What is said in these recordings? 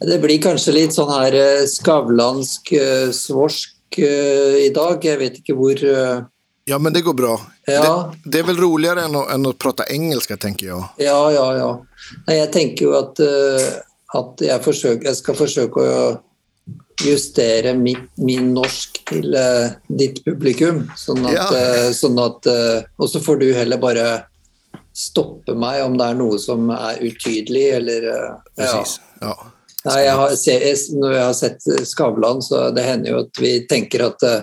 Det blir kanskje litt sånn her eh, skavlansk eh, svorsk eh, i dag. Jeg vet ikke hvor Ja, men det går bra. Ja. Det, det er vel roligere enn å, enn å prate engelsk, tenker jeg. Ja, ja, ja. Nei, jeg tenker jo at, at jeg, forsøker, jeg skal forsøke å justere min, min norsk til ditt publikum. Sånn at, Ja. sånn at Og så får du heller bare stoppe meg om det er noe som er utydelig, eller ja. Precis. Ja. Nei, jeg har, når jeg har sett Skavlan, så det hender jo at vi tenker at eh,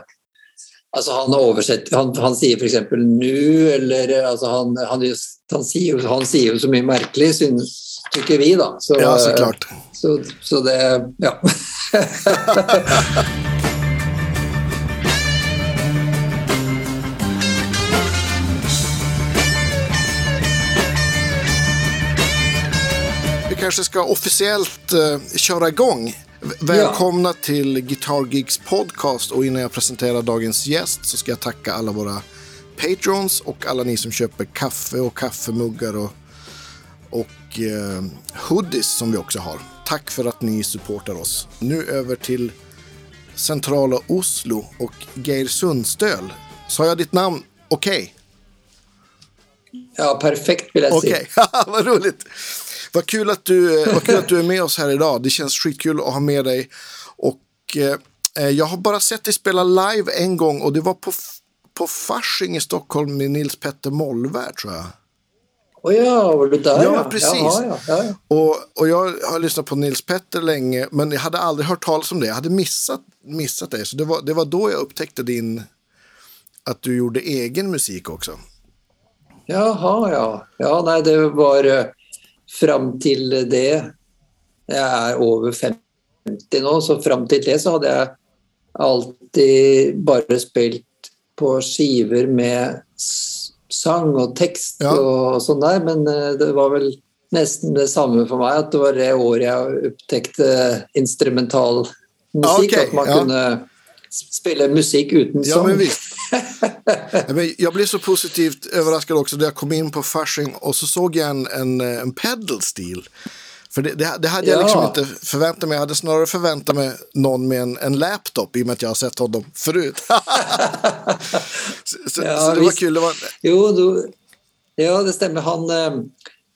Altså han har oversett Han, han sier f.eks. 'nu', eller eh, altså han, han, just- han, sier han sier jo så mye merkelig, syns tykker vi, da. Så, ja, så eh, klart. Så, så det Ja. kanske ska officiellt uh, köra igång. Välkomna ja. till Guitar Geeks podcast och innan jag presenterar dagens gäst så ska jag tacka alla våra patrons och alla ni som köper kaffe och kaffemuggar och, och uh, hoodies som vi också har. Tack för att ni supportar oss. Nu över till centrala Oslo och Geir Sundstöl. Sa jag ditt namn okej? ja, perfekt, vil jeg si. Okej, vad roligt. Vad kul, att du, eh, vad kul att du är med oss här idag. Det känns skitkul att ha med dig. Och eh, jag har bara sett dig spela live en gång och det var på, på Fasching i Stockholm med Nils Petter Mollvärd tror jag. Oh ja, var du der, Ja, ja? precis. Jaha, ja, ja, ja. Och, och jag har lyssnat på Nils Petter länge, men jag hade aldrig hört talas om det. Jag hade missat, missat dig. Så det var, det var då jag upptäckte din, att du gjorde egen musik också. Jaha, ja. Ja, nei, det var uh, fram til det Jeg er over 50 nå, så fram til det så hadde jeg alltid bare spilt på skiver med sang og tekst Ja. og sånn der, men eh, det var vel nesten det samme for meg, at det var det året jeg opptekte instrumental musikk, Okay, at man ja. kunne spille musikk uten sang. men visst. Ja, men jag blev så positivt överraskad också när jag kom in på Fasching och så såg jag en, en, en pedal steel. För det, det, det hade jag Ja. liksom inte förväntat mig. Jag hade snarare förväntat mig någon med en, en laptop i och med att jag har sett honom förut. så, så, Ja, så det var kul. Det var, Jo, du, ja, det stemmer. Han eh,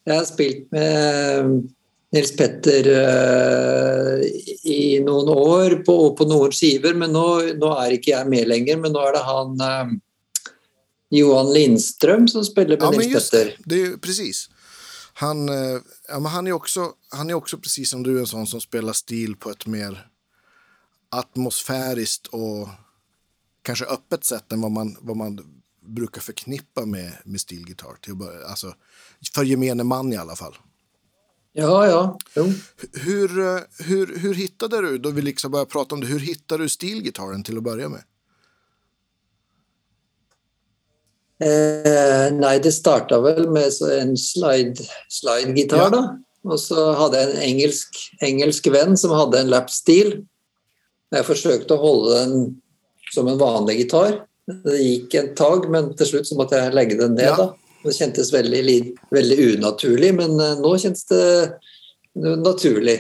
Jeg har spilt med Nils Petter eh, i noen år på, og på noen skiver, men nå, nå er ikke jeg med lenger. Men nå er det han eh, Johan Lindstrøm som spiller med ja, Nils just Petter. det. er är ju precis. Han, eh, ja, men han, är också, han är också precis som du en sån som spelar stil på ett mer atmosfäriskt och kanske öppet sätt än vad man, vad man brukar förknippa med, med stilgitarr. Alltså, för gemene man i alla fall. Ja, ja. Jo. Hur, eh, hur, hur hittade du, då vi liksom börjar prata om det, hur hittade du stilgitarren till att börja med? Eh, nei, det starta vel med en slide- slide-gitar, Ja. da. Og så hadde jeg en engelsk, engelsk venn som hadde en lapstil. Jeg forsøkte å holde den som en vanlig gitar. Det gikk en tag, men til slutt så måtte jeg legge den ned. Ja. da. Det kjentes veldig, veldig unaturlig, men eh, nå kjennes det naturlig.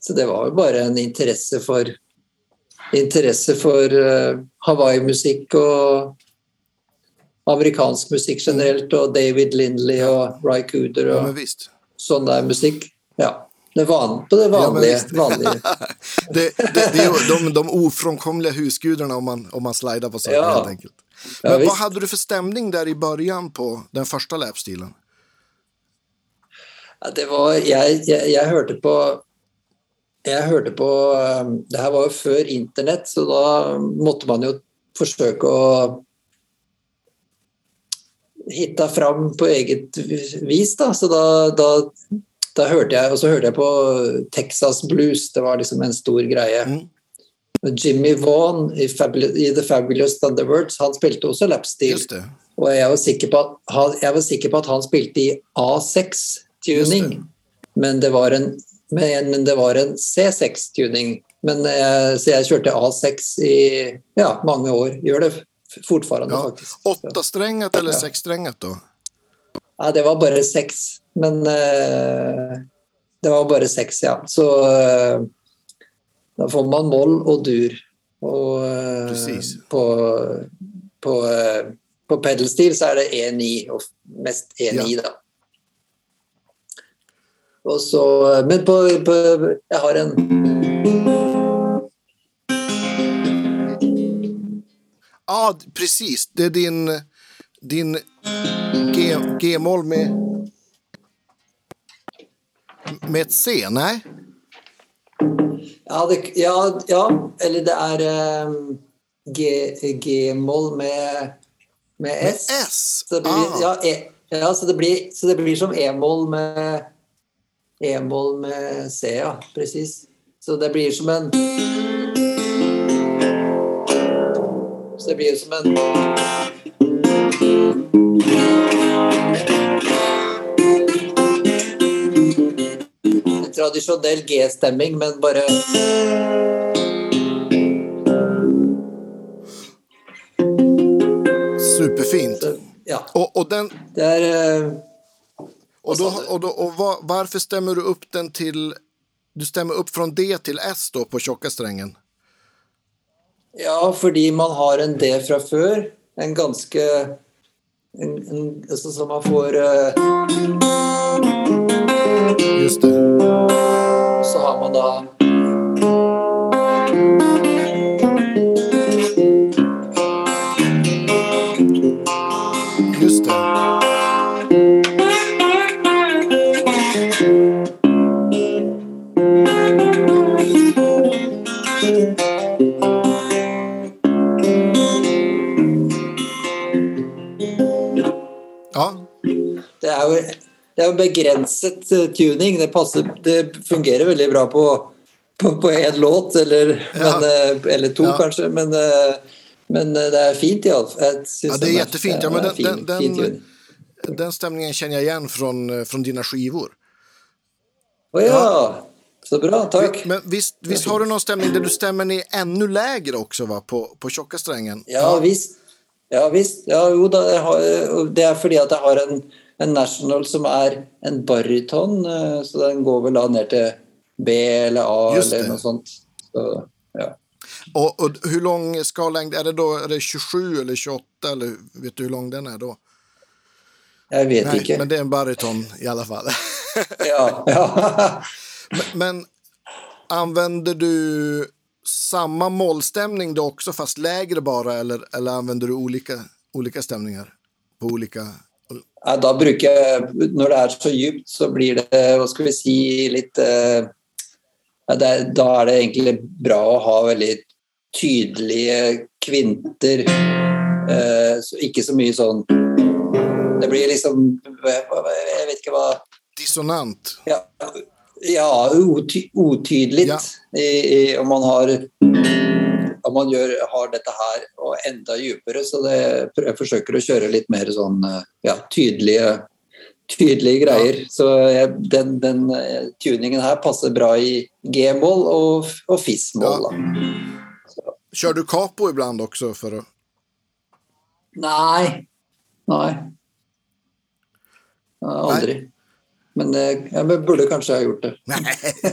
Så det var jo bare en interesse for interesse for eh, Hawaii-musikk og amerikansk musikk generelt, og David Lindley og Ry Cooder og ja, sånn der musikk. Ja. Det van, på det vanlige. Ja, vanlige. Det, det, det ju de, de ofrånkomliga husgudene om man, om man slider på saker Ja. helt enkelt. Ja, Men hva hadde hade du for stemning der i begynnelsen på den første lapstilen? Ja, det var, jeg, jeg, jeg hørte på jeg hørte på um, Det her var jo før internett, så da måtte man jo forsøke å hitte fram på eget vis. Da. Så da, da, da hørte jeg Og så hørte jeg på Texas Blues. Det var liksom en stor greie. Mm. Jimmy Vaughan i, i The Fabulous Thunderbirds, han spilte også lapstil. Og jeg var at han, jeg var sikker på at han spilte i A6-tuning. Men det var en, men, men det var en C6-tuning. Men eh, Så jeg kjørte A6 i ja, mange år. Gjør det fortfarande, Ja. faktisk. Åttasträngat eller ja. seksstrenget, da? Nei, det var bare seks. Men eh, det var bare seks, ja. Så, eh, Da får man moll og dur. Og eh, på, på, eh, på pedelstil så er det E9, og mest E9, da. Og så, men på, på Jeg har en Ja, precis. Det er din, din G, G-moll med, med et C, nej? Ja, det, ja, ja eller det er eh, G- G-moll med, med S. Med S? Så det blir, Ah. ja, e, ja, så det blir, så det blir som E-moll med E-moll med C, ja. Presis. Så det blir som en Så det blir som en tradisjonell G-stemming, men bare Superfint. Ja. Og, og den, Det er eh, och, då, og, då, och var, varför stämmer du opp den til Du stämmer opp fra D til S då på tjocka strängen? Ja, fordi man har en D fra før. En ganske en, en, altså, Så man får uh... Just det. Så har man da det er jo begrenset eh, tuning. Det, passer, det fungerer veldig bra på på, på én låt, eller, Ja. men, eh, eller to Ja. kanskje. Men, eh, men det er fint, iallfall. Ja, det er kjempefint. jättefint. Ja, men den den- fin, den- den- stemningen kjenner jeg igjen fra, fra dine dina skivor. Å ja! Så bra, takk. Men visst, visst har du noen stemning der du stemmer ned enda lavere også, va? På, på tjocka strängen? Ja visst. Ja, visst. Ja, jo da, det er fordi at jeg har en, en National som er en baryton, eh, så den går vel da ned til B eller A eller noe sånt. Så, ja. Og, och hur lång skallängd er det da? Er det 27 eller 28 eller vet du hvor lang den er da? Jeg vet Nei, ikke. men det er en bariton i alle fall. Ja, ja. men, men använder du samme mollstämning då också fast lägre bare, eller, eller använder du olika, olika stämningar? På olika... Ja, da bruker jeg Når det er så djupt, så blir det hva skal vi si litt eh, ja, det Da er det egentlig bra å ha veldig tydelige kvinter. Eh, så ikke så mye sånn Det blir liksom Jeg vet ikke hva Dissonant. Ja, ja oty otydelig Ja. om man har om man gjør, har dette her og enda dypere. Så det, jeg forsøker å kjøre litt mer sånn eh, ja, tydelige, tydelige greier. Så jeg, den, den eh, tuningen her passer bra i G-mål og, og FIS-mål. Ja. Kjører du capo ibland også? for å Nei. Nei. Aldri. Aldri. Men eh, jeg burde kanskje ha gjort det. Nei,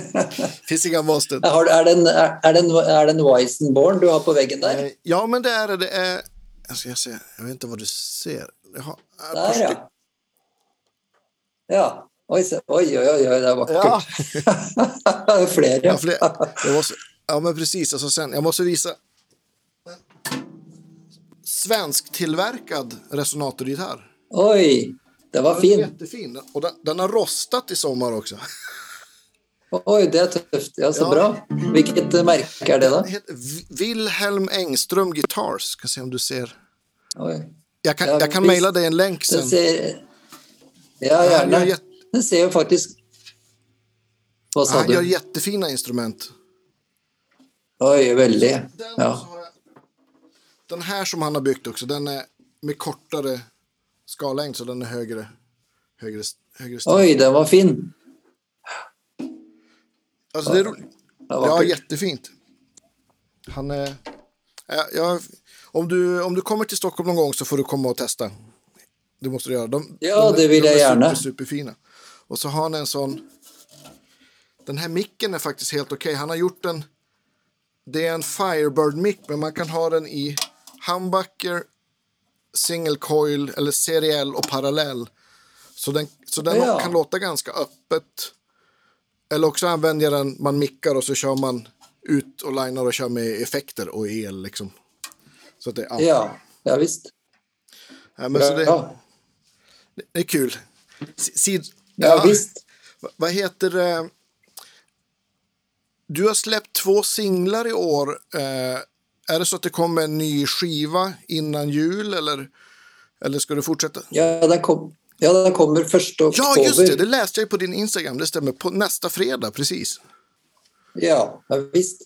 finns inga måsten. Er, er er, er det en, er Weissenborn du har på veggen der? Eh, Ja, men det er det. det är... Alltså, jag, ser, jag vet ikke hva du ser. Har, Der, ja. Ja. Oi, se- oi, oi, oi, oi, det er vakkert. Flere, Ja, ja. fler, måste, ja, men precis. Alltså sen, jag måste visa. Svensktillverkad resonatorgitarr. Oj, det var fin. Jättefin. Och den, den har rostat i sommar också. Oj, det er tøft. Ja, så Ja. bra. Vilket märke er det? Den Vi- Wilhelm Engström Guitars. Ska se om du ser. Oj. Jag kan, Ja, jag kan mejla dig en länk sen. ser Ja, gärna. gör, Den ser jo faktisk Vad sa han gör jättefina instrument. Oi, veldig. Den, Ja. den här som han har byggt också. Den är med kortare skallängd så den är högre. Högre, högre. Oi, den var fin. Alltså det är roligt. Ja, jättefint. Han är... Ja, ja, om, du, om du kommer till Stockholm någon gång så får du komma och testa. Det måste du göra. De, Ja, de, det vill de jag är. Super, superfina. Och så har han en sån... Den här micken är faktiskt helt okej. Han har gjort en... det är en Firebird-mick, men man kan ha den i humbucker, single coil eller seriell och parallell. Så den, så den Ja. kan låta ganska öppet. Eller också använder jag den, man mickar och så kör man ut och linar och kör med effekter och el liksom. Så att det, ja. Ja, ja visst. Ja, men så det, Ja, det är kul. Sid, ja visst. Va- Vad heter det? Du har släppt två singlar i år. Eh, är det så att det kommer en ny skiva innan jul eller, eller ska du fortsätta? Ja, den, kom, ja, den kommer första oktober. Ja, just det. Det läste jag på din Instagram. Det stämmer. På nästa fredag, precis. Ja, ja visst.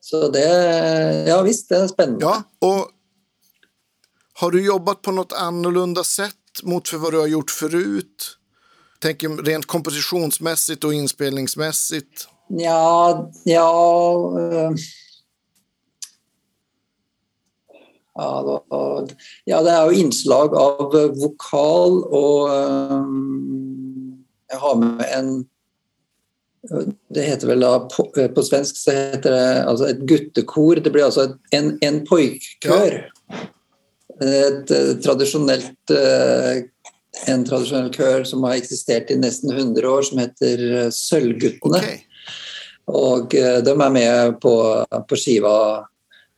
Så det Ja visst, det är spännande. Ja, och har du jobbat på något annorlunda sätt mot för vad du har gjort förut? Tänker rent kompositionsmässigt och inspelningsmässigt. Ja, ja eh, ja, det er jo innslag av eh, vokal og um, Jeg har med en Det heter vel da På, eh, på svensk så heter det altså et guttekor. Det blir altså et, en, en poikkør. Et et tradisjonelt uh, en tradisjonell kør som har eksistert i nesten 100 år, som heter eh, Sølvguttene. Okay. Og uh, de er med på, på skiva.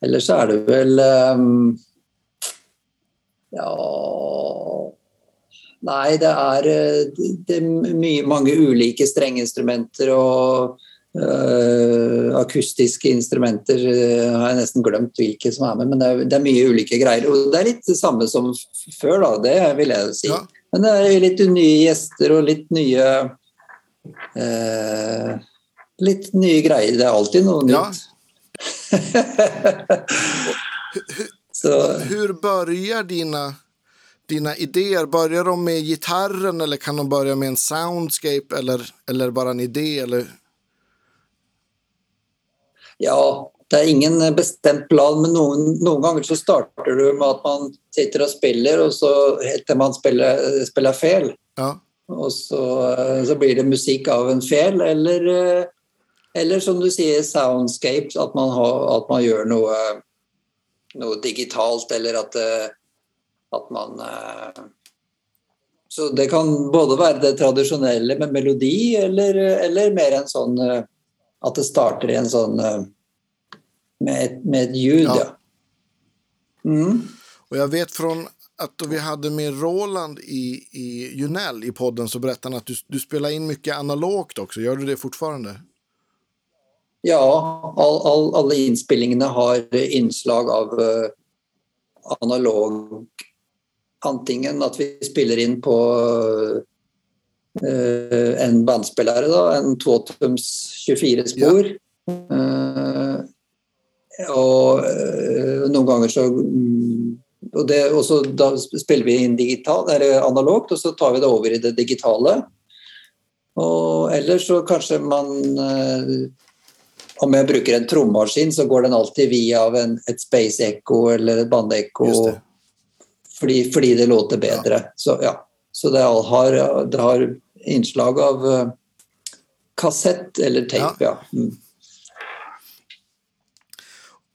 Ellers er det vel um, Ja Nei, det er, eh, det er mye, mange ulike strengeinstrumenter og uh, akustiske instrumenter. eh, har jeg nesten glemt hvilke som er med, men det er, det er mye ulike greier. Og det er litt det samme som før, da. Det vil jeg si. Ja. Men det er litt nye gjester og litt nye uh, Litt nye greier. Det er alltid noe Ja. Så Hur börjar dina, dina idéer? Börjar de med gitarren eller kan de börja med en soundscape eller, eller bara en idé? Eller? ja, det er ingen bestemt plan, men noen, noen ganger så starter du med at man sitter og spiller, og så heter man spiller, spiller fel. Ja. Og så, så blir det musikk av en fel, eller, eh, eller som du sier, soundscapes, at man, har, at man gjør noe, noe digitalt, eller at, eh, at man eh, Så det kan både være det tradisjonelle med melodi, eller, eller mer en sånn eh, At det starter i en sånn med, med et ljud, Ja. Mm. Og jeg vet fra att vi hadde med Roland i, i Junell i podden så berättade han att du, du spelar in mycket analogt också. Gör du det fortfarande? Ja, all, all, alle innspillingene har innslag av uh, analog Antingen at vi spiller inn på uh, en bandspillere, da, en totums 24-spor. Eh, og eh, noen ganger så mm, og det, også, Da spiller vi inn digital, analogt, og så tar vi det over i det digitale. Og ellers så kanskje man om jeg bruker en trommaskin, så går den alltid via av en, et space echo eller et bandeekko. Fordi, fordi det låter bedre. Så, ja. så det har, det har innslag av uh, kassett eller tape, ja. Mm.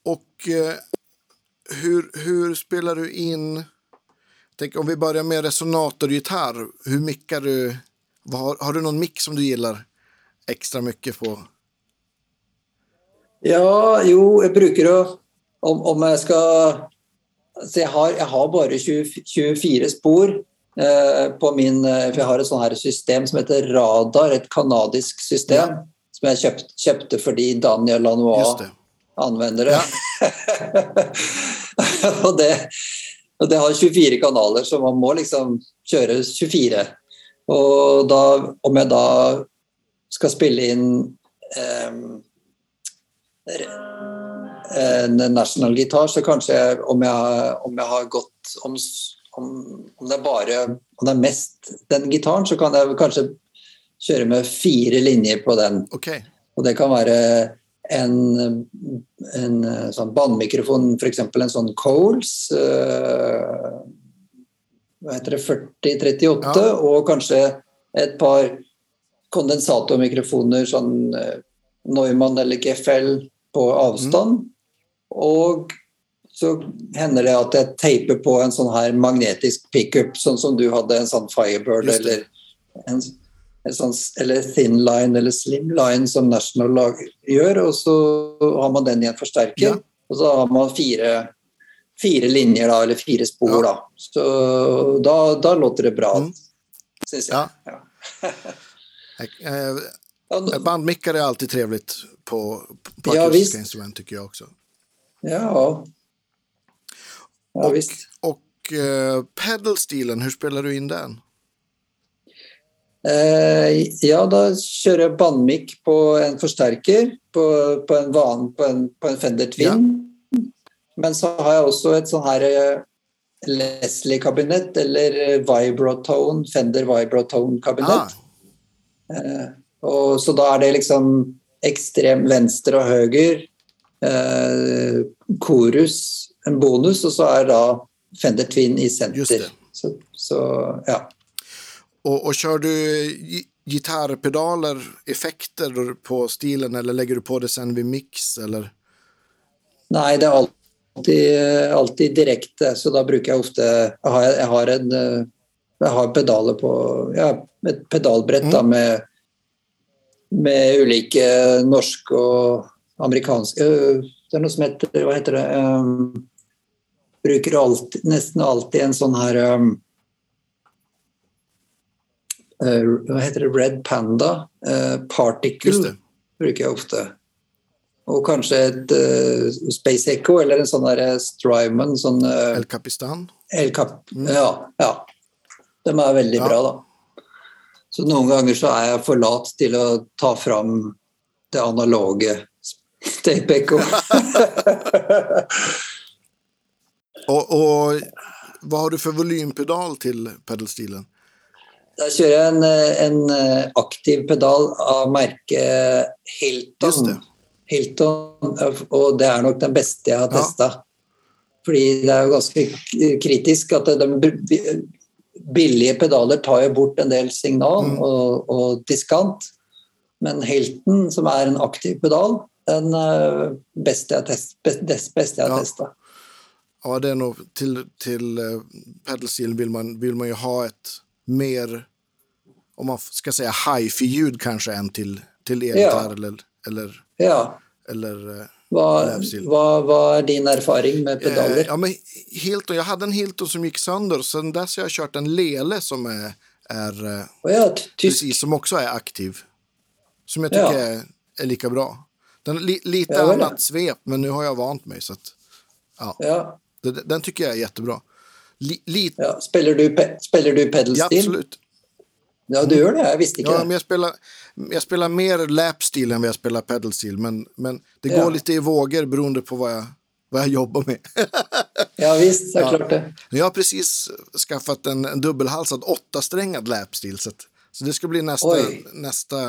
Och eh, hur, spiller spelar du in... Tänk om vi börjar med resonatorgitarr. Hur mickar du? Har, har du någon mick som du gillar extra mycket på? Ja, jo, jeg bruker å Om, om jeg skal Så jeg, har, jeg har bare 20, 24 spor eh, på min eh, For jeg har et sånt her system som heter Radar, et kanadisk system. Som jeg kjøpt, kjøpte fordi Daniel Lanois anvender det. det. og det. Og det har 24 kanaler, så man må liksom kjøre 24. Og da, om jeg da skal spille inn eh, en national gitar, så kanskje jeg, om, jeg, om jeg har gått om, om, om det er bare om det er mest den gitaren, så kan jeg kanskje kjøre med fire linjer på den. Okay. Og det kan være en, en sånn bandmikrofon, f.eks. en sånn Coles. eh, hva heter det, 4038, Ja. og kanskje et par kondensatormikrofoner, sånn eh, Neumann eller GFL på avstand. Mm. Og så hender det at jeg teiper på en sånn her magnetisk pickup, sånn som du hadde en sånn Firebird eller en, en sånn, eller Thin Line eller Slim Line som National lag, gjør, og så har man den i en forsterker. Ja. Og så har man fire, fire linjer, da, eller fire spor, ja. da. Så da, da, låter det bra, mm. syns jeg. Ja. ja. Bandmickar är alltid trevligt på, på ja, akustiska instrument tycker jag också. Ja, Ja, och, visst. och uh, pedalstilen, hur spelar du in den? Uh, ja, da kjører jeg bandmic på en forsterker på, på, en, van, på, en, på en Fender Twin. Ja. Men så har jeg også et sånn her uh, Leslie-kabinett, eller Vibrotone, Fender Vibrotone-kabinett. Ah. og så da er det liksom ekstrem venstre og høyre, korus en bonus, og så er da Fender Twin i senter. Så, så, ja. Og, og kjører du gitarpedaler, effekter på stilen, eller legger du på det sen ved mix, eller? Nei, det er alltid, alltid direkte, så da bruker jeg ofte Jeg har, jeg har, en, jeg har pedaler på ja, et pedalbrett mm. da, med, med ulike norske og amerikanske Det er noe som heter Hva heter det? Um, bruker alltid, nesten alltid en sånn her um, uh, Hva heter det? Red Panda. Uh, particle bruker jeg ofte. Og kanskje et uh, Space Echo eller en sånn der Strymon. Sånn, El Capistan? El Cap mm. ja, ja. De er veldig ja. bra, da. Så noen ganger så er jeg for lat til å ta fram det analoge tape-ekko. Og, og, hva har du for volympedal til pedalstilen? Da kjører jeg en, en aktiv pedal av merket Hilton. Hilton. Og det er nok den beste jeg har testa. Ja. Fordi det er jo ganske kritisk at de billige pedaler tar jo bort en del signal mm. og, og, diskant. Men helten, som er en aktiv pedal, den beste jeg, test, beste jeg har ja. testa. Ja, det er noe til, till uh, pedalstilen vil, man, vill man jo ha et mer, om man skal si hi-fi-ljud kanskje, enn til, til elgitar ja. eller, eller, ja. eller hva, hva, vad är din erfaring med pedaler? Eh, ja, men Hilton, jag hade en Hilton som gick sönder och sen dess har jag kört en Lele som är, är oh ja, precis, som också är aktiv. Som jag tycker ja. är, är lika bra. Den li, lite ja, annat svep, men nu har jag vant mig. Så att, ja. ja. Den, den tycker jag är jättebra. Lite... Ja, spelar, du, spelar du pedalstil? Ja, absolut. Ja, du gjør det? Jeg visste ikke ja, Men Jeg spiller, jeg spiller, mer lapstil enn jeg spiller pedalstil. Men, men det ja. går lite i våger beroende på hva jeg, hva jeg jobber med. ja, visst. Ja. Klart det. Jeg har precis skaffat en, en dubbelhalsad åttasträngad lapstil. Så, så det skal bli nästa, nästa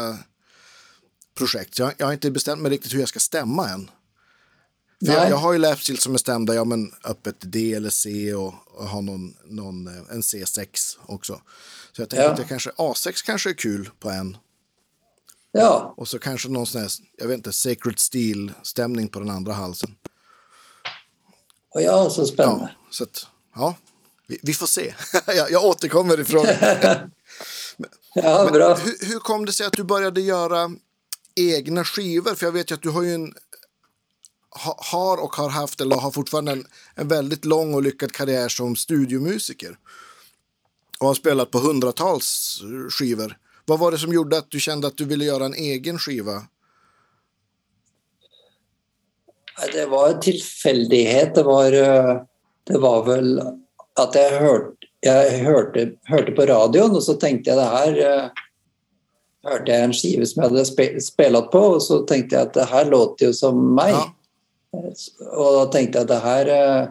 projekt. Jeg, jag har ikke bestemt meg riktigt hur jeg skal stämma än. Jag, jag, har ju lapstil som är stämda, ja men öppet D eller C och, och har någon, någon, eh, en C6 också. Så jag tänker ja. att jag kanske, A6 kanske är kul på en. Ja. Och så kanske någon sån här, jag vet inte, Sacred Steel-stämning på den andra halsen. Och ja, så spännande. Ja, så att, ja, vi, vi får se. jag, jag återkommer ifrån. ja, bra. Hur, hur kom det sig att du började göra egna skivor? För jag vet ju att du har ju en har och har haft eller har fortfarande en, en väldigt lång och lyckad karriär som studiomusiker. Och har spelat på hundratals skivor. Vad var det som gjorde att du kände att du ville göra en egen skiva? Det var en tilfeldighet. Det var, eh, det var vel at jeg, hørte, jeg hørte, hørte på radion og så tenkte jeg det här eh, hørte jeg en skive som jeg hadde spilt på, og så tenkte jeg at det her låter jo som meg. Ja. Og da tenkte jeg at det her eh,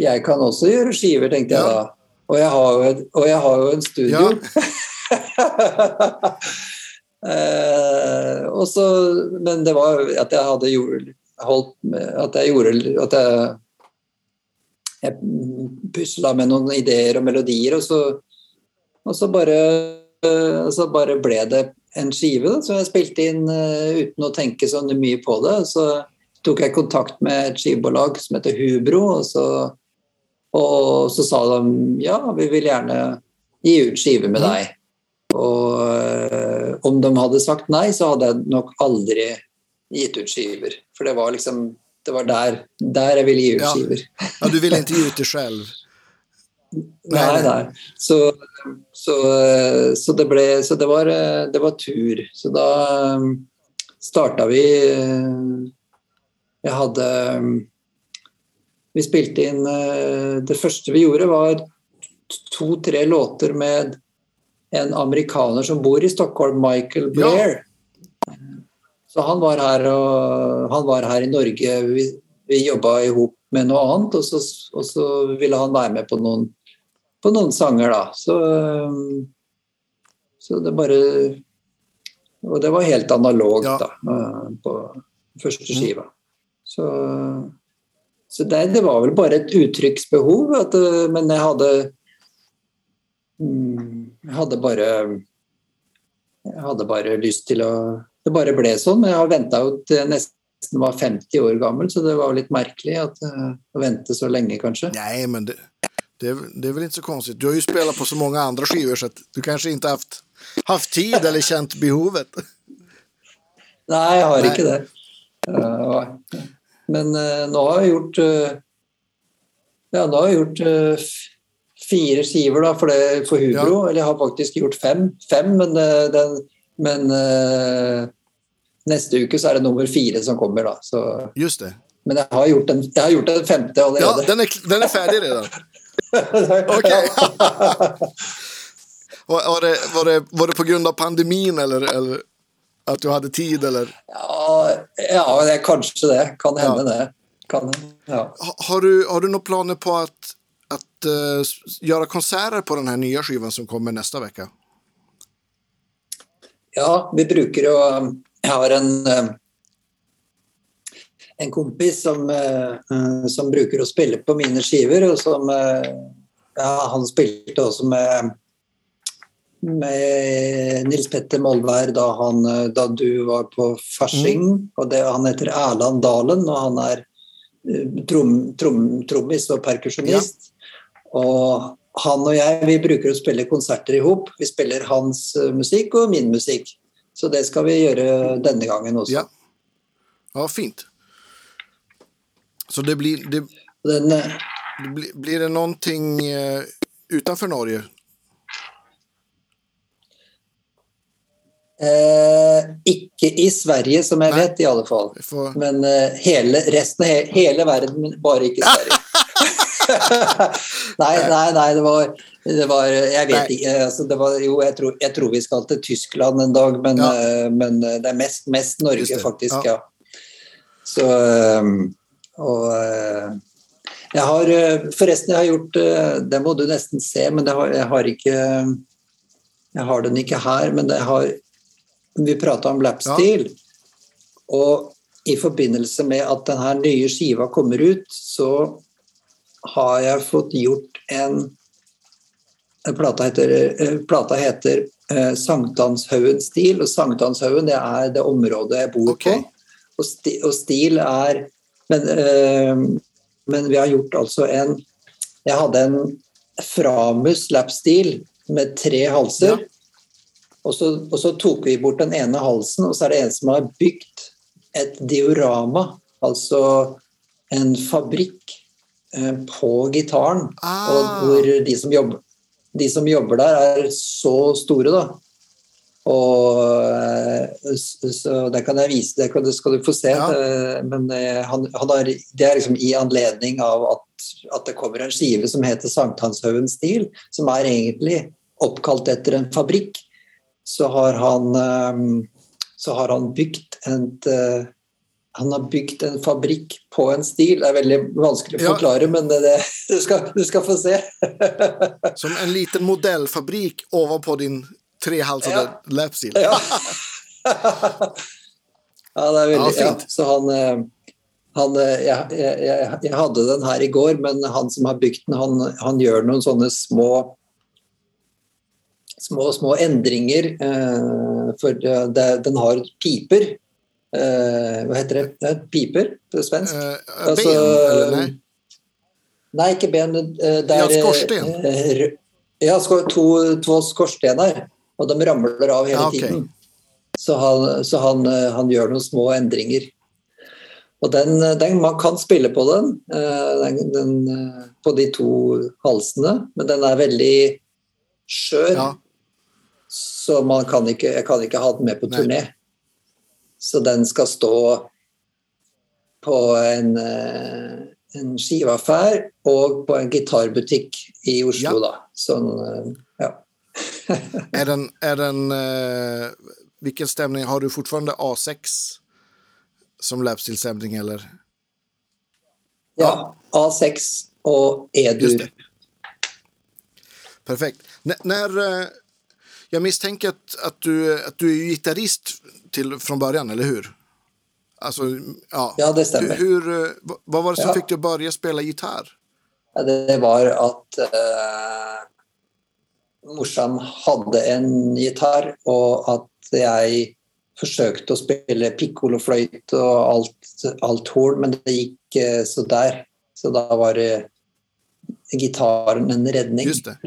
Jeg kan også gjøre skiver, tenkte jeg da. Og jeg har jo, og jeg har jo en studio. Eh, og så, men det var at jeg hadde gjort, holdt At jeg gjorde At jeg, jeg pusla med noen ideer og melodier, og så, og så bare så bare ble det en skive da, som jeg spilte inn uh, uten å tenke så mye på det. Så tok jeg kontakt med et skibolag som heter Hubro, og så, og så sa de ja, vi vil gjerne gi ut skive med mm. deg. Og uh, om de hadde sagt nei, så hadde jeg nok aldri gitt ut skiver. For det var liksom det var der, der jeg ville gi ut skiver. Ja, du ville ikke gi ut det selv? Nei, nei. Så, så, så, det ble Så det var, det var tur. Så da starta vi Jeg hadde um, Vi spilte inn uh, Det første vi gjorde, var to-tre låter med en amerikaner som bor i Stockholm, Michael Blair. Ja. Så han var her, og, han var her i Norge. Vi, vi jobba i hop med noe annet, og så, og så, ville han være med på noen, på noen sanger, da. Så, så, det bare Og det var helt analogt, ja. da, på første mm. skiva. Så, så det, det, var vel bare et uttrykksbehov, at, men jeg hadde mm, Jeg hadde bare Jeg hadde bare lyst til å det bare ble sånn. Men jeg har venta jo til jeg nesten var 50 år gammel, så det var litt merkelig at, uh, å vente så lenge, kanskje. Nei, men det, det, det, er vel ikke så konstigt. Du har jo spilt på så mange andre skiver, så du kanskje ikke har haft tid eller kjent behovet? Nei, jeg har Nei. ikke det. Uh, men uh, nå har jeg gjort Ja, nå har jeg gjort fire skiver da, for, det, for Hubro. Ja. Eller jeg har faktisk gjort fem, fem men den men neste uke så er det nummer fire som kommer, da. Så, Just det. Men jeg har gjort den, jeg har gjort den femte allerede. Ja, den er, den er ferdig allerede? ok. var, det, var, det, var det på grunn av pandemien, eller, eller, at du hadde tid, eller? Ja, ja det er kanskje det. Kan hende, ja. det. Kan, ja. har, du, har du noen planer på at, at uh, gjøre konserter på den nye skiva som kommer neste uke? Ja, vi bruker å Jeg har en, eh, en kompis som, eh, som, bruker å spille på mine skiver, og som eh, ja, Han spilte også med, med Nils Petter Molvær da, han, da du var på Farsing. Mm. og det, Han heter Erland Dalen, og han er trom, trom, trommis og perkusjonist. Ja. Og han og jeg vi bruker å spille konserter i hop. Vi spiller hans eh, musikk og min musikk. Så det skal vi gjøre denne gangen også. Ja, ja fint. Så det blir det, Den, eh, blir, blir, det noe ting utenfor Norge? Eh, ikke i Sverige, som jeg Nei. vet, i alle fall. Får... Men eh, hele, resten av he hele verden, bare ikke Sverige. nei, nei, nei, det var, det var Jeg vet nei. ikke. Altså, var, jo, jeg tror, jeg tror, vi skal til Tyskland en dag, men, ja. uh, men det er mest, mest Norge, faktisk. Ja. ja. Så um, Og uh, jeg har Forresten, jeg har gjort Det må du nesten se, men har, jeg har ikke Jeg har den ikke her, men det har Vi prata om lapstil. Ja. Og i forbindelse med at denne nye skiva kommer ut, så har jeg fått gjort en Plata heter, eh, plata heter eh, Sankthanshaugen stil, og Sankthanshaugen det er det området jeg bor okay. på. Og, sti, og, stil er men, eh, men, vi har gjort altså en Jeg hadde en Framus lap-stil med tre halser. Ja. Og, så, og så tok vi bort den ene halsen, og så er det en som har bygd et diorama, altså en fabrikk Eh, på gitaren. Ah. Og hvor de som, jobber, de som jobber der, er så store, da. Og eh, så det kan jeg vise, det, det skal du få se. Ja. Eh, men han, han har, det er liksom i anledning av at, at det kommer en skive som heter Sankthanshaugen Stil, som er egentlig oppkalt etter en fabrikk. Så har han, så har han bygd et han har bygd en fabrikk på en stil. Det er veldig vanskelig å forklare, ja. men det, det, du, skal, du, skal, få se. Som en liten modellfabrikk ovenpå din trehalsede ja. lapstil. ja. ja, det er veldig ja. Så han, eh, han jeg, jeg, jeg, jeg, hadde den her i går, men han som har bygd den, han, han gjør noen sånne små små, små endringer. For det, den har piper. Hva heter det? Piper på svensk? Uh, altså, ben, nei? Nei, ikke ben. Det er ja, skorsten. Ja, to, to skorstener. Og de ramler av hele ja, okay. tiden. Så, han, så han, han, gjør noen små endringer. Og den, den, Man kan spille på den, den, den, på de to halsene, men den er veldig skjør. Ja. Så man kan ikke, jeg kan ikke ha den med på turné. Nei. Så den skal stå på en, en skiveaffær og på en gitarbutikk i Oslo, ja. da. Sånn, ja. er den, er den uh, Hvilken stemning? Har du fortfarande A6 som läppstilsstämning eller? Ja, A6 og E-dur. Perfekt. N när, uh, jag misstänker att, att, du, att du är gitarrist till, från början, eller hur? Alltså, ja. ja, det stämmer. Hur, vad var det som ja. fick dig att börja spela gitarr? Ja, det var at uh, morsan hadde en gitar, og at jeg forsøkte å spille pikkolofløyte og alt, alt horn, men det gikk uh, så der. Så da var uh, gitaren en redning. Just det.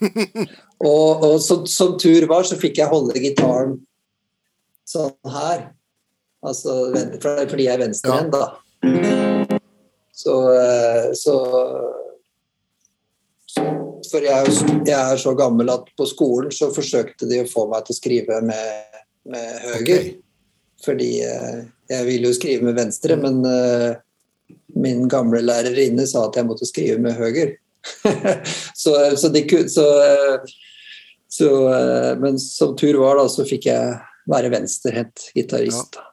og, og som, som, tur var, så fikk jeg holde gitaren sånn her. Altså fordi jeg er venstrehendt, da. Så, eh, så For jeg, jeg, er så gammel at på skolen så forsøkte de å få meg til å skrive med, med høyre. Okay. Fordi eh, jeg ville jo skrive med venstre, men uh, min gamle lærerinne sa at jeg måtte skrive med høyre. så, så, de, så, så, Men som tur var, da, så fikk jeg være venstrehendt gitarist. Ja.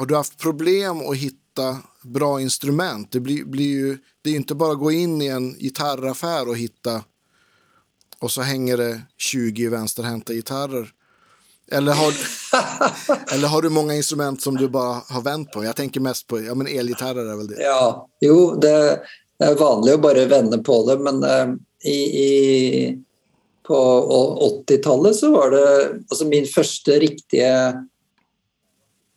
Har du hatt problem å hitta bra instrument. Det, blir, blir ju, det er jo ikke bare å gå inn i en gitarraffär og hitta og så henger det 20 venstrehendte gitarer. Eller har, eller har du mange instrument som du bare har vent på? Jeg tenker mest på ja, men elgitarrer. er vel det. Ja, jo, det er vanlig å bare vende på det, men uh, i, i, på 80-tallet så var det altså Min første riktige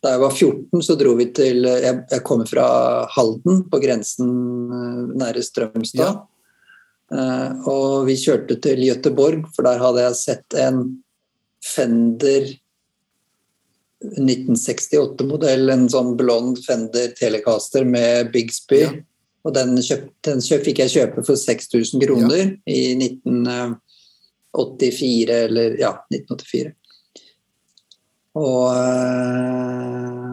da jeg var 14, så dro vi til Jeg, jeg kommer fra Halden, på grensen eh, nære Strømstad. Ja. Uh, og vi kjørte til Gøteborg, for der hadde jeg sett en Fender 1968-modell, en sånn blond Fender Telecaster med Bigsby. Ja. Og den, kjøpt, den kjøpt, fikk jeg kjøpe for 6000 kroner ja. i 1984, eller ja, 1984. Og, eh,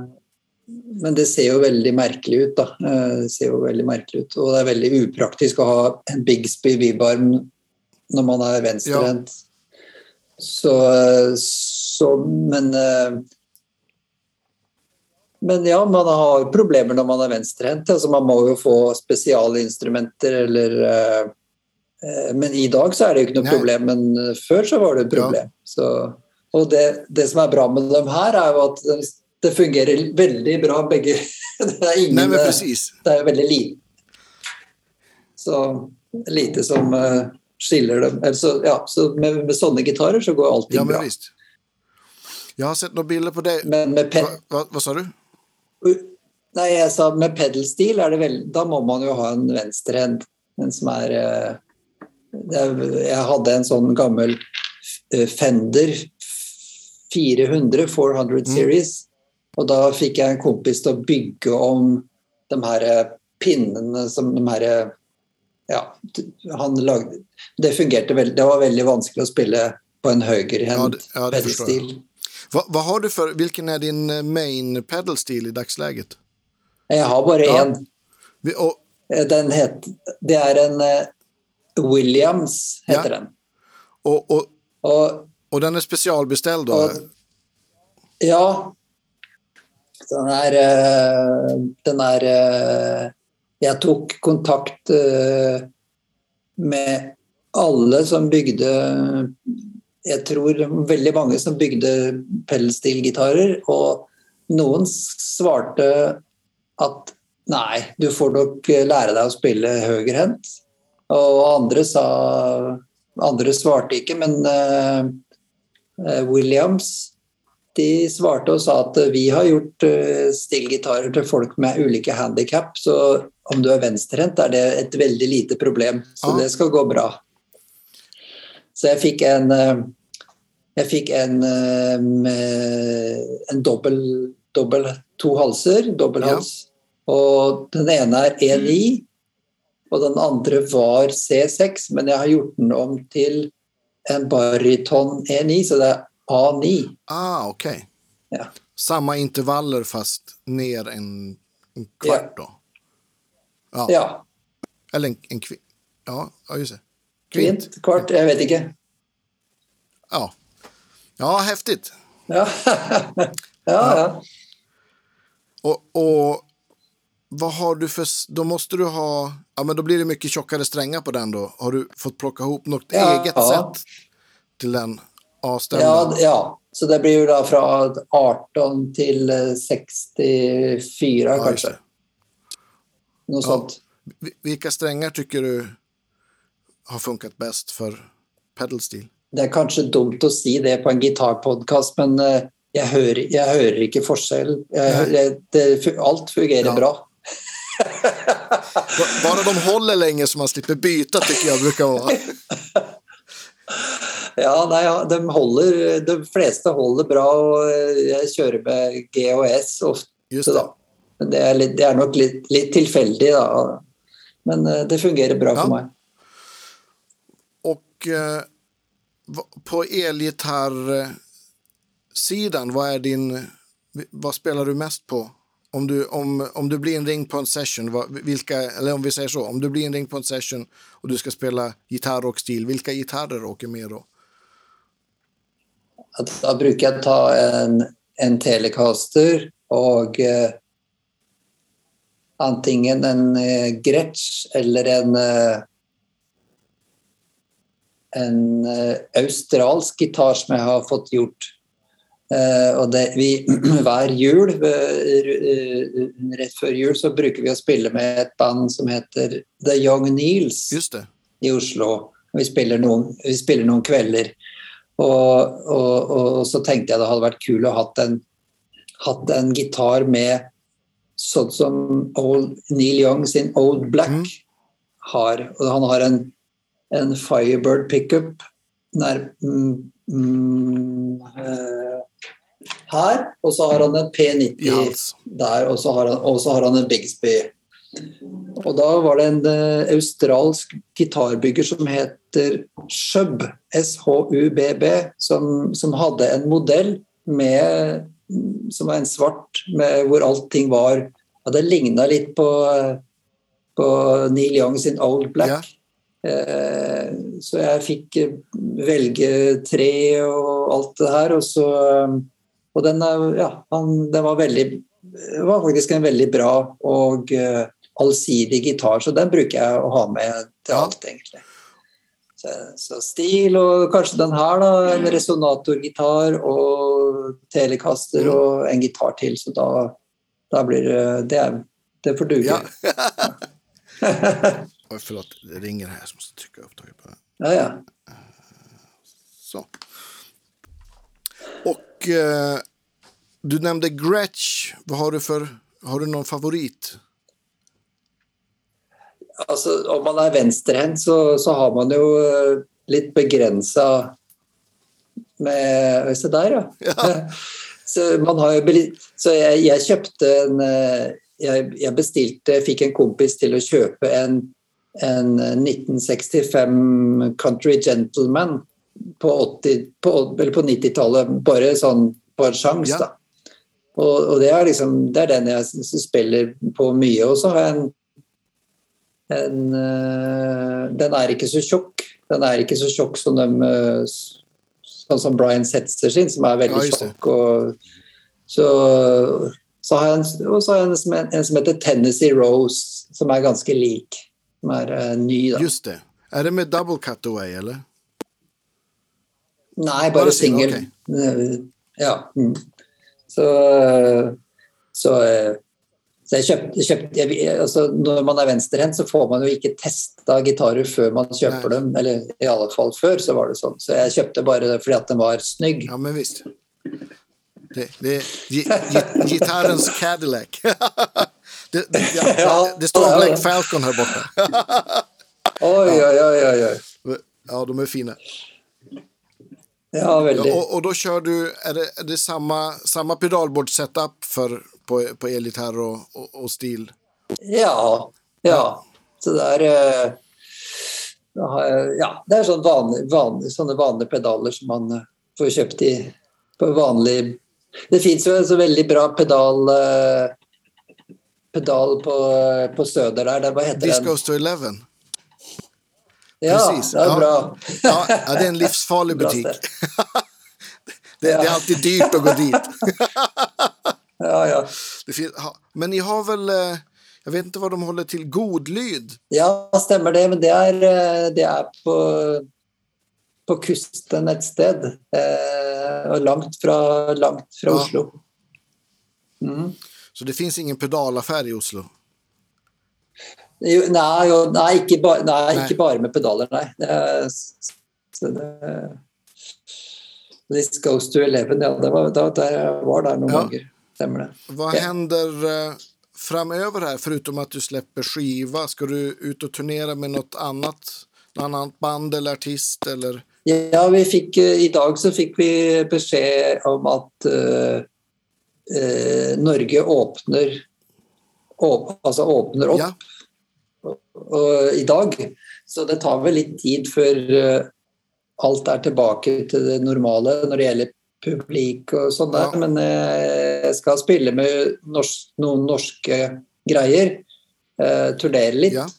men det ser jo veldig merkelig ut, da. Eh, det ser jo veldig merkelig ut. Og det er veldig upraktisk å ha en Bigsby Vibarm når man er venstrehendt. Ja. Så, så, Men men ja, man har problemer når man er venstrehendt. Altså, man må jo få spesialinstrumenter eller Men i dag så er det jo ikke noe Nei. problem, men før så var det et problem. Ja. Så og det, det, som er bra med dem her, er jo at det fungerer veldig bra begge. Det er ingen Nei, Det er veldig lite. Så lite som skiller dem. Så, ja, så med, med, sånne gitarer så går allting ja, bra. Visst. Jeg har sett noen bilder på det. Men med hva, hva, hva, sa du? Nei, jeg sa med pedelstil er det vel Da må man jo ha en venstrehend. En som er Jeg hadde en sånn gammel uh, Fender 400 400 mm. series. Og da fikk jeg en kompis til å bygge om de her pinnene som de her Ja, han lagde Det fungerte veldig Det var veldig vanskelig å spille på en høyrehendt ja, ja, pedalstil. Hva, hva, har du for Hvilken er din eh, main pedalstil i dagsleget? Jeg har bare én. Ja. Den het Det er en Williams, heter den. Og, og, og og den er spesialbestilt, da? ja. Den er, eh, den er eh, Jeg tok kontakt eh, med alle som bygde Jeg tror veldig mange som bygde pedalstil-gitarer, og noen svarte at nei, du får nok lære deg å spille høyrehendt. Og andre sa andre svarte ikke, men uh, Williams de svarte og sa at vi har gjort uh, stillgitarer til folk med ulike handikap, så om du er venstrehendt, er det et veldig lite problem. Så ah. det skal gå bra. Så jeg fikk en uh, jeg fikk en en dobbel, dobbel to halser, dobbelthals. Ja. Og den ene er E9, og den andre var C6, men jeg har gjort den om til en baryton E9, så det er A9. Ah, ok. Ja. Samme intervaller, fast ned en, en kvart, da? Ja. ja. Eller en, en kvint. Ja, just det. Kvint. kvint, kvart, jeg vet ikke. Ja. Ja, heftig. Ja, ja. ja. Og, og hva har du for Da måtte du ha... Ja, men då blir det mycket tjockare strängar på den då. Har du fått plocka ihop något ja, eget ja. sätt till den avstämningen? Ja, ja, så det blir ju då från 18 till 64 ja, kanske. Något sånt. Vilka strängar tycker du har funkat bäst för pedalstil? Det er kanskje dumt å si det på en gitarpodkast, men eh, jeg hører, jeg hører, ikke forskjell. Jeg, det, alt fungerer ja. bra. Bare de holder lenge så man slipper tykker jeg bruker være. ja, nei, ja, de holder De fleste holder bra, og eh, jeg kjører med G og S ofte, da. Men det er, litt, det er nok litt, litt, tilfeldig, da. Men eh, det fungerer bra ja. for meg. Og på elgitarsiden, hva er din... Hva spiller du mest på? Om du, om, om du blir inringd på en session, vilka, eller om vi säger så, om du blir inringd på en session och du ska spela gitarrockstil hvilke gitarer åker med då? Da bruker jeg ta en, en Telecaster og eh, antingen en eh, Gretsch eller en eh, en uh, australsk gitar som jeg har fått gjort. Uh, og det, vi, hver jul, uh, rett før jul, så bruker vi å spille med et band som heter The Young Neels i Oslo. Vi spiller, noen, vi spiller noen kvelder. Og, og, og, så tenkte jeg det hadde vært kult å hatt en, hatt en gitar med sånn som Old, Neil Young sin Old Black mm. har. Og han har en en Firebird pickup nær, mm, mm, her. Og så har han en P90 yes. der, og så har han, har han en Bigsby. Og da var det en uh, australsk gitarbygger som heter Shub, SHUBB, som, som hadde en modell med, som var en svart, med, hvor allting var ja, Det ligna litt på, på Neil Young sin Old Black. Ja. Eh, så jeg fikk velge tre og alt det her. Og, så, og den, ja, den var, veldig, var faktisk en veldig bra og uh, allsidig gitar, så den bruker jeg å ha med til alt, egentlig. Så, så stil og kanskje den her, da. En resonatorgitar og telekaster og en gitar til. Så da, da blir det Det får duge. Ja. Oi, forlåt, det ringer her, Jag måste trykke opptaket på det. Ja, ja. Så. Och eh, du nämnde Gretsch. Vad har du för... Har du någon favorit? Altså, om man er venstrehendt, så, så, har man jo eh, litt begrensa med Se der, ja. ja. så man har jo Så jeg, jeg kjøpte en eh, jeg, jeg, bestilte, fikk en kompis til å kjøpe en en 1965 Country Gentleman på, på, på 90-tallet. Bare sånn på en sjanse, ja. da. Og, og, det, er liksom, det er den jeg spiller på mye. Og så har jeg en, en uh, Den er ikke så tjukk. Den er ikke så tjukk som de uh, Sånn som Brian Setzer sin, som er veldig tjukk. Og, så, så har jeg en, og så har jeg en, en som heter Tennessee Rose, som er ganske lik som er uh, ny. Da. Just det. Er det med double cutaway, eller? Nei, bare, bare singel. Okay. Ja. Mm. Så, så, Så jeg kjøpte, jeg, altså Når man er venstrehendt, så får man jo ikke testa gitarer før man kjøper Nei. dem. Eller i alle fall før, så var det sånn. Så jeg kjøpte bare fordi at den var snygg. Ja, men visst. Det, det gitarens Cadillac. det, det, ja, det, står Black Falcon her borte. oi, oi, oi, oi. Ja, de er fine. Ja, veldig. Og, og, da kjører du Er det, er det samme, samme pedalbord-setup på, på elgitar og, og, og, stil? Ja. Ja. Så det er eh, Ja, det er sånne vanlige, vanlige, sånne vanlige pedaler som man eh, får kjøpt i på vanlig Det fins jo en så veldig bra pedal eh, pedal på, på Søder der. der hva heter Disco den? Disco to eleven. Ja, Precis. det er bra. Ja, ja, det er en livsfarlig butikk. det, det, er alltid dyrt å gå dit. ja, ja. Men ni har vel eh, Jeg vet ikke hva de holder til. Godlyd? Ja, stemmer det. Men det er, eh, det er på, på kusten et sted. Eh, og langt fra, langt fra Oslo. Mm. Så det fins ingen pedalaffær i Oslo? Jo, nei, jo, nei, ikke ba, nei, ikke bare med pedaler, nei. Det, det, This goes to eleven, ja. Det var, da, der var der noen ja. ganger. Stemmer det. Hva ja. hender uh, framöver her, foruten at du slipper skiva? Skal du ut og turnere med noe annet? Noe annet band eller artist, eller? Ja, vi fikk, uh, i dag så fikk vi beskjed om at uh, Norge åpner, åp, altså åpner opp. Ja i dag. Så det tar vel litt tid før eh, alt er tilbake til det normale når det gjelder publik og sånn der. Men eh, jeg skal spille med norsk, noen norske greier. Eh, turnere litt. Ja.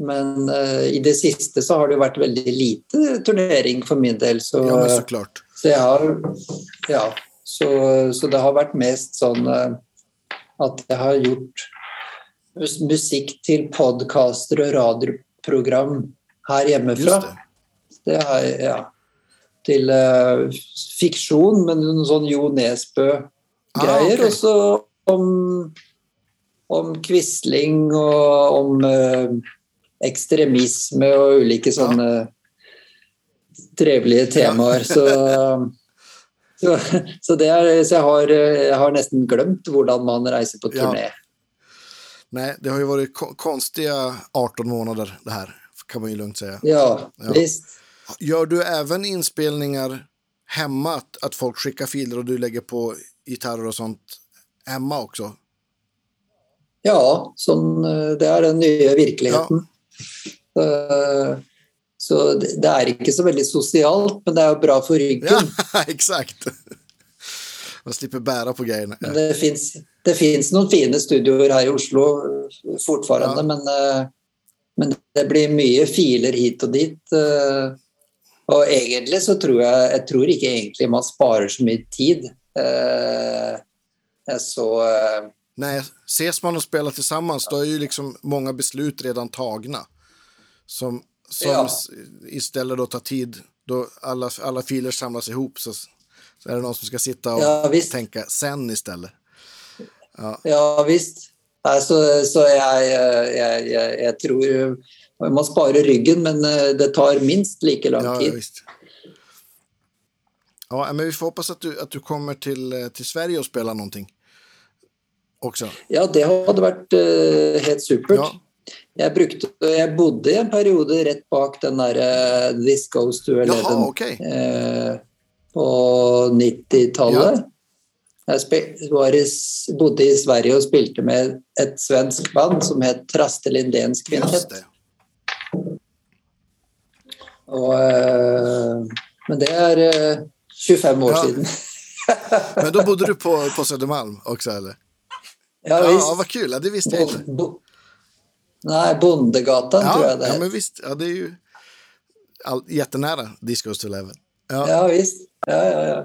Men i det siste så har det jo vært veldig lite turnering for min del. Så, ja, så klart. Så jeg har Ja. Så, så det har vært mest sånn at jeg har gjort musikk til podkaster og radioprogram her hjemmefra. Det. det er, ja. Til uh, fiksjon, men noen sånn Jo Nesbø-greier. Ah, okay. Og så om, om Quisling og om uh, ekstremisme og ulike sånne ja. trevelige temaer. Så, så, så, er, så jeg, har, jeg, har, nesten glemt hvordan man reiser på turné. Ja. Nej, det har ju varit konstiga 18 månader det här, kan man ju lugnt säga. Ja, ja. visst. Gör du även inspelningar hemma, att, att folk skickar filer och du lägger på gitarrer och sånt hemma också? Ja, sånn, det er den nye virkeligheten. Ja. Eh, så det er ikke så veldig sosialt, men det er jo bra for ryggen. Ja, exakt. Man slipper bære på greiene. Men det fins det fins noen fine studioer her i Oslo fortfarande, ja. men, eh, men, det blir mye filer hit og dit. Eh, og egentlig så tror jeg Jeg tror ikke egentlig man sparer så mye tid. Eh, så Nei, ses man og spiller sammen, da er jo liksom mange beslut redan tagna. Som, som ja. i stedet da tar tid. Da alle, alle filer samles ihop, så, så er det noen som skal sitte og ja, tenke sen i stedet. Ja, ja visst. Nei, så, så jeg, jeg, jeg, jeg, tror man sparer ryggen, men eh, det tar minst like lang tid. Ja, ja, men vi får håpe at du, at du kommer til, eh, til, Sverige og spiller noe også. Ja, det hadde vært uh, helt supert. Ja. Jeg, brukte, jeg, bodde i en periode rett bak den der uh, This Goes to Eleven okay. uh, på 90-tallet. Ja. Jeg i, bodde i Sverige og spilte med et svensk band som het Traste Lindéns Kvintet. Og, øh, men det er øh, 25 år ja. siden. men da bodde du på, på Södermalm også, eller? Ja, visst. Ja, Vad kul, det visste jeg ikke. Bo, nei, Bondegatan, ja, tror jeg det er. Ja, men visst. Ja, det er jo all, jättenära Discos to Eleven. Ja. ja, visst. Ja, ja, ja.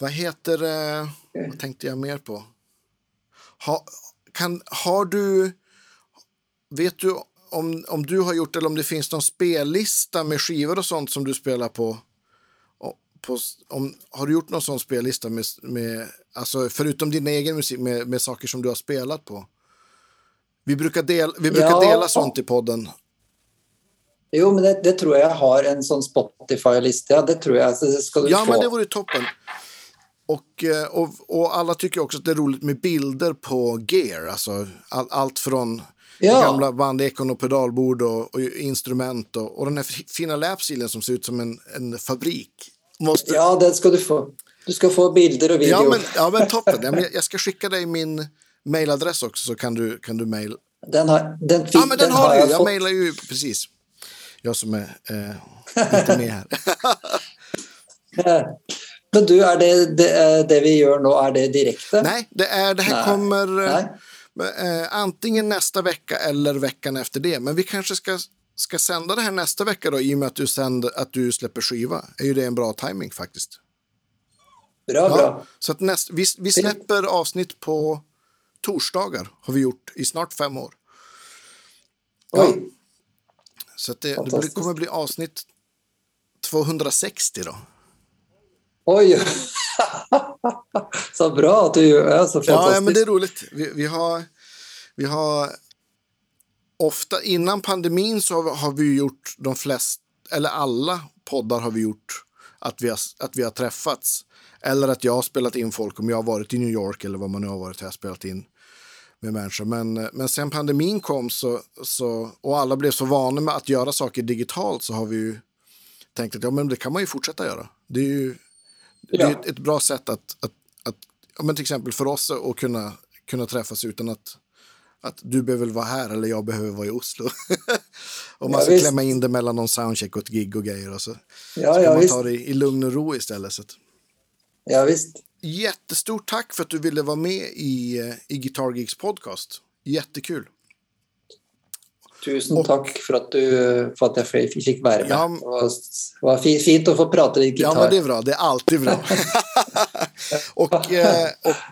Hva heter eh, Hva tenkte jeg mer på? Ha, kan, har du Vet du om, om du har gjort eller om det finns någon spellista med skivor och sånt som du spelar på på om, har du gjort någon sån spellista med, med alltså förutom din egen musik, med, med saker som du har spelat på? Vi brukar, del, vi brukar ja, dela sånt i podden. Jo, men det, det, tror jag har en sån Spotify-lista. Ja, det tror jag. Så det ska du ja, få. men det vore toppen. Och, eh, och, och alla tycker också att det är roligt med bilder på gear. Alltså all, allt från ja. gamla bandekon och pedalbord och, och instrument och, den här fina lapsilen som ser ut som en, en fabrik. Måste... Ja, den ska du få. Du ska få bilder och video. Ja, men, ja, men toppen. Jag, jag ska skicka dig min mailadress också så kan du, kan du mail. Den har, den, ja, men den, den har du. Jag, jag mailar ju precis. Jag som är eh, inte med här. Men du, er det, det, det vi gjør nå, er det direkte? Nei, det, er, det her Nei. kommer. Eh, antingen neste vecka eller uken etter det. Men vi kanskje skal, skal sende det her neste uke, i og med at du, sender, at du slipper skiva. Er jo det en bra timing faktisk. Bra, ja, bra. Så att näst, vi, vi slipper avsnitt på torsdager, har vi gjort i snart fem år. Ja. Så det, det kommer bli avsnitt 260 då. Oj! så bra att du är så fantastisk. Ja, men det är roligt. Vi, vi, har, vi har ofta innan pandemin så har vi, har vi gjort de flesta, eller alla poddar har vi gjort att vi har, att vi har träffats. Eller att jag har spelat in folk om jag har varit i New York eller vad man nu har varit här spelat in med människor. Men, men sen pandemin kom så, så, och alla blev så vana med att göra saker digitalt så har vi ju tänkt att ja, men det kan man ju fortsätta göra. Det är ju det är ett, bra sätt att, att, att ja, men till exempel för oss att kunna, kunna träffas utan att, att du behöver vara här eller jag behöver vara i Oslo. och man ska visst. klämma in det mellan någon soundcheck och ett gig och grejer. Och så, ja, så kan man visst. ta det i, lugn och ro istället. Så. Ja, visst. Jättestort tack för att du ville vara med i, i Guitar Geeks podcast. Jättekul. Tusen og, takk for at, du, for at jeg fikk være med. Ja, det var, fint å få prate litt gitar. Ja, men det er bra. Det er alltid bra. og, og,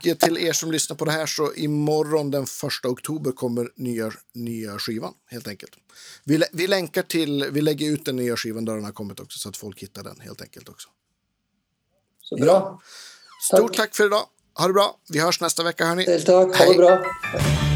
til dere er som lyssnar på det her, så imorgon den 1. oktober kommer nya, nye skivan helt enkelt. Vi, vi lenker til vi legger ut den nya skivan der den har kommet også, så at folk hittar den helt enkelt også. Så bra. Stort takk for i dag. Ha det bra. Vi høres neste uke, vecka hörni. takk. Ha det bra.